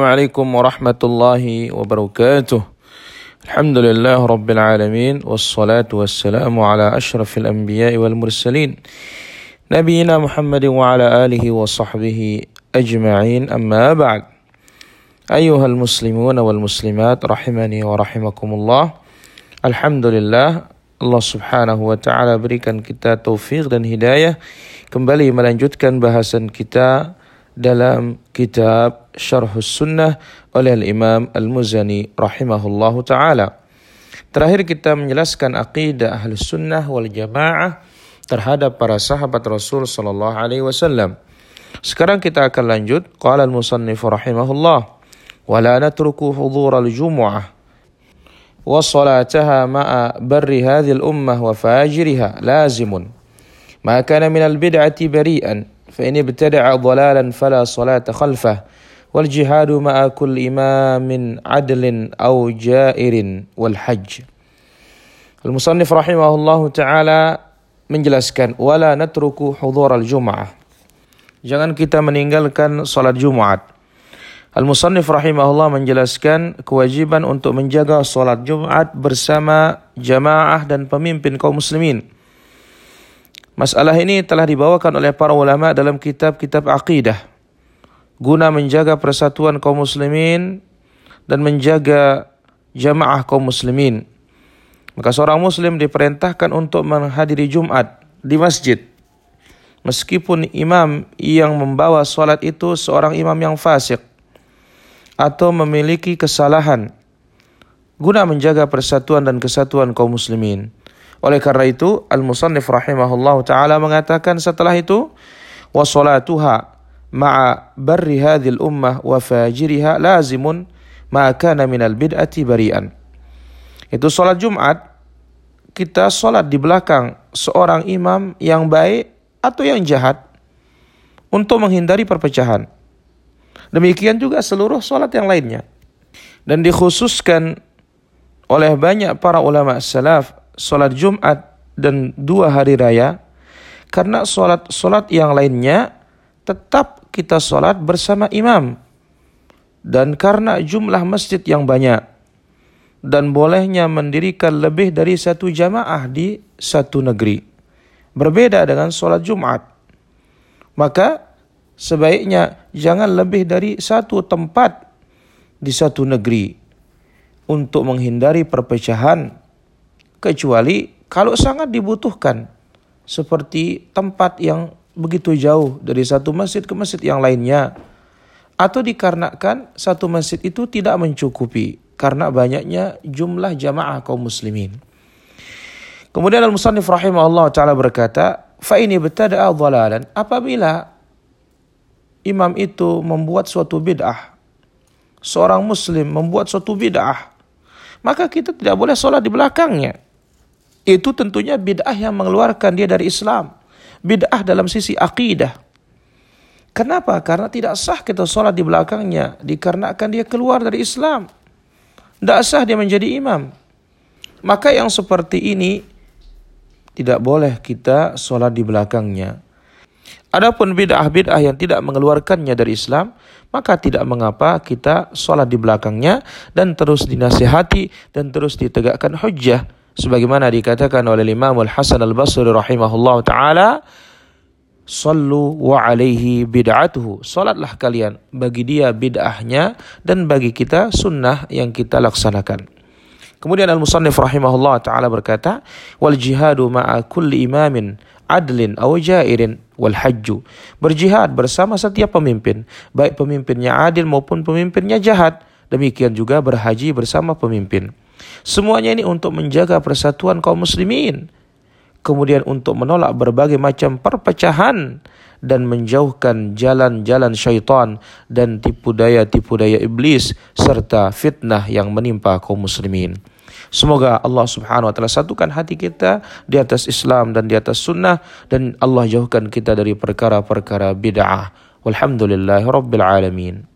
السلام عليكم ورحمة الله وبركاته. الحمد لله رب العالمين والصلاة والسلام على أشرف الأنبياء والمرسلين نبينا محمد وعلى آله وصحبه أجمعين. أما بعد أيها المسلمون والمسلمات رحمني ورحمكم الله. الحمد لله Allah subhanahu wa ta'ala berikan kita taufik dan hidayah. Kembali melanjutkan bahasan kita dalam kitab Syarh Sunnah oleh Al-Imam Al-Muzani rahimahullahu taala. Terakhir kita menjelaskan akidah Ahlus Sunnah wal Jamaah terhadap para sahabat Rasul sallallahu alaihi wasallam. Sekarang kita akan lanjut qala al-musannif rahimahullah wa la natruku hudhur al-jumu'ah ma'a barri hadhihi al-ummah wa fajiriha lazimun ma kana min al-bid'ati bari'an فإن ابتدع ضلالا فلا صلاة خلفه والجهاد jihadu ma'a إمام عدل أو جائر والحج. wal hajj. Al-musannif taala menjelaskan wala natruku hudhur al-jum'ah. Jangan kita meninggalkan salat Jumat. Al-musannif rahimahullah menjelaskan kewajiban untuk menjaga salat Jumat bersama jamaah dan pemimpin kaum muslimin. Masalah ini telah dibawakan oleh para ulama dalam kitab-kitab akidah. Guna menjaga persatuan kaum muslimin dan menjaga jamaah kaum muslimin. Maka seorang muslim diperintahkan untuk menghadiri Jumat di masjid. Meskipun imam yang membawa salat itu seorang imam yang fasik atau memiliki kesalahan guna menjaga persatuan dan kesatuan kaum muslimin. Oleh karena itu, Al-Musannif rahimahullah taala mengatakan setelah itu salatuha ma'a barri hadhil ummah wa fajiriha lazimun ma kana minal bid'ati. Itu salat Jumat kita salat di belakang seorang imam yang baik atau yang jahat untuk menghindari perpecahan. Demikian juga seluruh salat yang lainnya. Dan dikhususkan oleh banyak para ulama salaf solat Jumat dan dua hari raya karena solat-solat yang lainnya tetap kita solat bersama imam. Dan karena jumlah masjid yang banyak dan bolehnya mendirikan lebih dari satu jamaah di satu negeri. Berbeda dengan solat Jumat. Maka sebaiknya jangan lebih dari satu tempat di satu negeri untuk menghindari perpecahan kecuali kalau sangat dibutuhkan seperti tempat yang begitu jauh dari satu masjid ke masjid yang lainnya atau dikarenakan satu masjid itu tidak mencukupi karena banyaknya jumlah jamaah kaum muslimin. Kemudian Al-Musannif rahimahullah taala berkata, "Fa ini betada'a dhalalan." Apabila imam itu membuat suatu bid'ah, seorang muslim membuat suatu bid'ah, maka kita tidak boleh sholat di belakangnya itu tentunya bid'ah yang mengeluarkan dia dari Islam. Bid'ah dalam sisi akidah. Kenapa? Karena tidak sah kita sholat di belakangnya. Dikarenakan dia keluar dari Islam. Tidak sah dia menjadi imam. Maka yang seperti ini tidak boleh kita sholat di belakangnya. Adapun bid'ah-bid'ah yang tidak mengeluarkannya dari Islam, maka tidak mengapa kita sholat di belakangnya dan terus dinasihati dan terus ditegakkan hujjah sebagaimana dikatakan oleh Imam Al-Hasan Al-Basri rahimahullah taala Sallu wa alaihi bid'atuhu. Salatlah kalian bagi dia bid'ahnya dan bagi kita sunnah yang kita laksanakan. Kemudian Al-Musannif rahimahullah taala berkata, "Wal jihadu ma'a kulli imamin adlin aw jairin wal hajju." Berjihad bersama setiap pemimpin, baik pemimpinnya adil maupun pemimpinnya jahat. Demikian juga berhaji bersama pemimpin. Semuanya ini untuk menjaga persatuan kaum muslimin. Kemudian untuk menolak berbagai macam perpecahan dan menjauhkan jalan-jalan syaitan dan tipu daya-tipu daya iblis serta fitnah yang menimpa kaum muslimin. Semoga Allah Subhanahu wa taala satukan hati kita di atas Islam dan di atas sunnah dan Allah jauhkan kita dari perkara-perkara bid'ah. Walhamdulillahirabbil alamin.